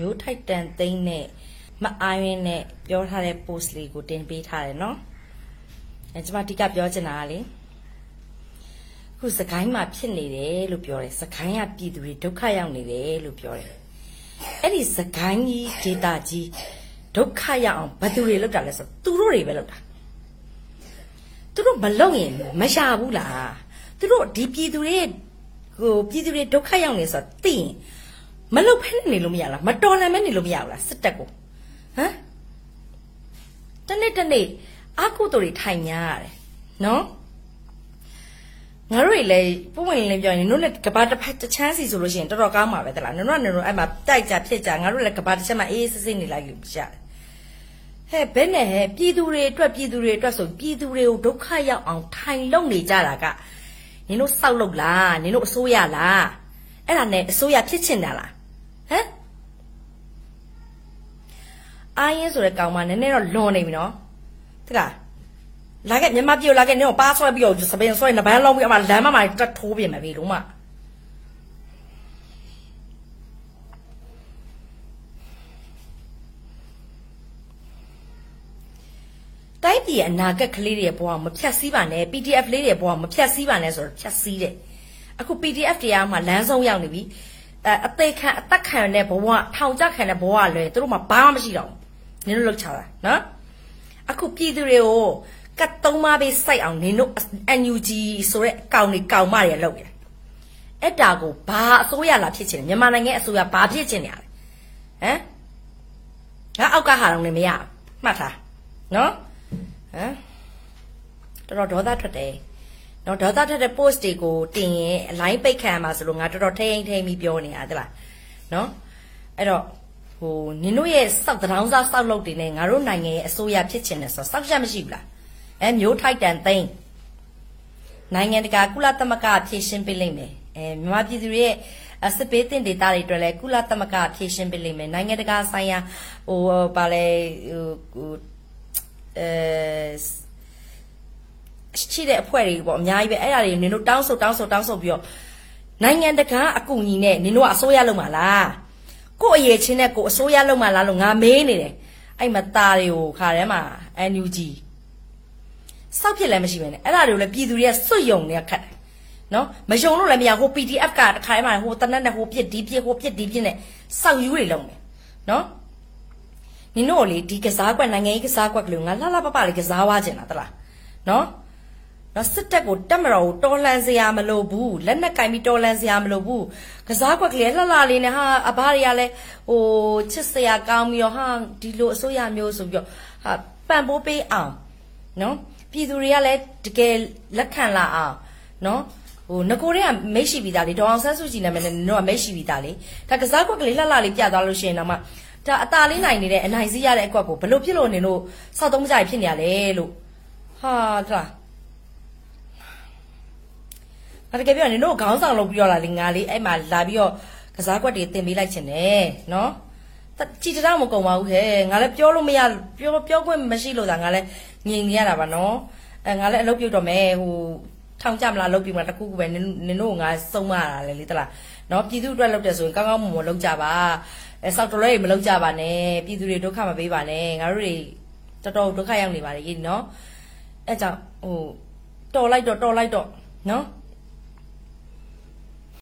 မျိုးထိုက်တန်သိန်းနဲ့မအားရင်းနဲ့ပြောထားတဲ့ post လေးကိုတင်ပေးထားတယ်နော်အဲကျွန်မအဓိကပြောချင်တာကလေခုစကိုင်းမှာဖြစ်နေတယ်လို့ပြောတယ်စကိုင်းကပြည်သူတွေဒုက္ခရောက်နေတယ်လို့ပြောတယ်အဲ့ဒီစကိုင်းကြီးဒေတာကြီးဒုက္ခရောက်အောင်ဘယ်သူတွေလုပ်တာလဲဆိုတော့သူတို့တွေပဲလုပ်တာသူတို့မလုပ်ရင်မရှာဘူးလားသူတို့ဒီပြည်သူတွေဟိုပြည်သူတွေဒုက္ခရောက်နေဆိုတော့သိရင် မလုပ်ဖဲနေလို့မရလားမတော်လည်းမနေလို့မရဘူးလားစစ်တပ်ကိုဟမ်တနေ့တနေ့အကုသိုလ်တွေထိုင်ညာရတယ်နော်ငါတို့တွေလည်းပုံဝင်လင်းပြောရင်တို့လည်းကဘာတစ်ဖက်တစ်ချမ်းစီဆိုလို့ရှိရင်တော်တော်ကောင်းပါပဲတလားနင်တို့ကနင်တို့အဲ့မှာတိုက်ကြဖြစ်ကြငါတို့လည်းကဘာတစ်ချက်မှအေးအေးဆေးဆေးနေလိုက်လို့ရတယ်ဟဲ့ဘယ်နဲ့ဟဲ့ပြည်သူတွေအတွက်ပြည်သူတွေအတွက်ဆိုပြည်သူတွေကိုဒုက္ခရောက်အောင်ထိုင်လုံနေကြတာကနင်တို့စောက်လုပ်လားနင်တို့အစိုးရလားအဲ့ဒါနဲ့အစိုးရဖြစ်ချင်တာလား ဟမ်အာရင်ဆိုတဲ့ကောင်မနည်းနည်းတော့လွန်နေပြီနော်တလားလာခဲ့မြန်မာပြည်ကိုလာခဲ့နင်တို့ပါဆွဲပြီးတော့စပင်ဆွဲနဘန်းလုံးပြီးအမလမ်းမမှာတက်ထိုးပြင်မယ်ပြီလုံးမတိုင်းပြည်အနာဂတ်ကလေးတွေရဲ့ဘဝမဖြတ်စည်းပါနဲ့ PDF လေးတွေရဲ့ဘဝမဖြတ်စည်းပါနဲ့ဆိုတော့ဖြတ်စည်းတယ်အခု PDF တရားမှာလမ်းဆုံးရောက်နေပြီ အဲအသေးခံအသက်ခံတဲ့ဘဝထောင်ကြခံတဲ့ဘဝလွယ်သူတို့မှာဘာမှမရှိတော့ဘူးနင်တို့လောက်ချတာနော်အခုပြည်သူတွေကိုကတ်သုံးပါးပေးစိုက်အောင်နင်တို့ NUG ဆိုတဲ့ကောင်တွေကောင်မတွေလောက်ရတယ်အဲ့ဒါကိုဘာအစိုးရလာဖြစ်ချင်တယ်မြန်မာနိုင်ငံအစိုးရဘာဖြစ်ချင်နေရလဲဟမ်ငါအောက်ကဟာတော့လည်းမရမှတ်ထားနော်ဟမ်တော်တော်ဒေါသထွက်တယ် နော်ဒေါသထွက်တဲ့ post တွေကိုတင်ရင်အလိုင်းပိတ်ခံမှာဆိုလို့ငါတော်တော်ထိန်ထိန်ပြီးပြောနေရသလားနော်အဲ့တော့ဟိုနင်တို့ရဲ့စောက်တောင်းစားစောက်လုပ်တွေနဲ့ငါတို့နိုင်ငံရဲ့အစိုးရဖြစ်ချင်တယ်ဆိုတော့စောက်ချက်မရှိဘူးလားအဲမျိုးထိုက်တန်သိန်းနိုင်ငံတကာကုလသမဂ္ဂဖြည့်ရှင်းပေးလိမ့်မယ်အဲမြန်မာပြည်သူတွေရဲ့စစ်ပေးတင်ဒေတာတွေအတွက်လည်းကုလသမဂ္ဂဖြည့်ရှင်းပေးလိမ့်မယ်နိုင်ငံတကာဆိုင်ရာဟိုဗာလဲဟိုအဲ ရှိတဲ့အဖွဲ့တွေပေါ့အများကြီးပဲအဲ့ဒါတွေနင်တို့တောင်းဆိုတောင်းဆိုတောင်းဆိုပြီးတော့နိုင်ငံတကာအကူအညီနဲ့နင်တို့ကအစိုးရလုပ်မှာလားကို့အရေးချင်းနဲ့ကို့အစိုးရလုပ်မှာလားလို့ငါမေးနေတယ်အဲ့မှာตาတွေကိုခါထဲမှာ NUG စောက်ဖြစ်လည်းမရှိပဲနဲ့အဲ့ဒါတွေကိုလည်းပြည်သူတွေကစွတ်ယုံနေခတ်တယ်နော်မယုံလို့လည်းမရဟို PDF ကတခါမှဟိုတနက်နဲ့ဟိုပြစ်ဒီပြစ်ဟိုပြစ်ဒီပြစ်နဲ့စောက်ယူတွေလုံးတယ်နော်နင်တို့လေဒီကစားကွက်နိုင်ငံရေးကစားကွက်ကလေးငါလှလှပပလေးကစားဝါကျင်တာတလားနော် နော်စစ်တပ်ကိုတက်မတော်ကိုတော်လှန်စရာမလိုဘူးလက်နက်ကင်ပြီးတော်လှန်စရာမလိုဘူးကစားကွက်ကလေးလှလှလေးနဲ့ဟာအဘတွေကလည်းဟိုချစ်စရာကောင်းပြီးတော့ဟာဒီလိုအစိုးရမျိုးဆိုပြီးတော့ဟာပံ့ပိုးပေးအောင်နော်ပြည်သူတွေကလည်းတကယ်လက်ခံလာအောင်နော်ဟိုငကိုတွေကမိတ်ရှိပြီးသားလေဒေါအောင်ဆန်းစုကြည်နာမည်နဲ့တော့မိတ်ရှိပြီးသားလေဒါကစားကွက်ကလေးလှလှလေးပြသွားလို့ရှိရင်တော့မှဒါအตาလေးနိုင်နေတဲ့အနိုင်စီးရတဲ့အကွက်ကိုဘလို့ဖြစ်လို့နေလို့စောက်သုံးကြရဖြစ်နေရလဲလို့ဟာတလား ငါတကယ်ပြောရင်နင်တို့ခေါင်းဆောင်လုပ်ပြီးတော့လာလေငါလေးအဲ့မှာလာပြီးတော့ကစားကွက်တွေတင်ပေးလိုက်ချင်တယ်နော်ကြည်တောင်မကုံပါဘူးခဲငါလည်းပြောလို့မရပြောပြောခွင့်မရှိလို့သာငါလည်းငြိမ်နေရတာပါနော်အဲငါလည်းအလုပ်ပြုတ်တော့မယ်ဟိုထောင်ကြမလားလုပ်ပြီးမှတခုခုပဲနင်တို့ငါစုံမရတာလေလေတလားနော်ပြည်သူအတွက်လုပ်တယ်ဆိုရင်ကောင်းကောင်းမွန်မွန်လုပ်ကြပါအဲစောက်တော်လည်းမလုပ်ကြပါနဲ့ပြည်သူတွေဒုက္ခမပေးပါနဲ့ငါတို့တွေတော်တော်ဒုက္ခရောက်နေပါလေနော်အဲကြောင့်ဟိုတော်လိုက်တော့တော်လိုက်တော့နော်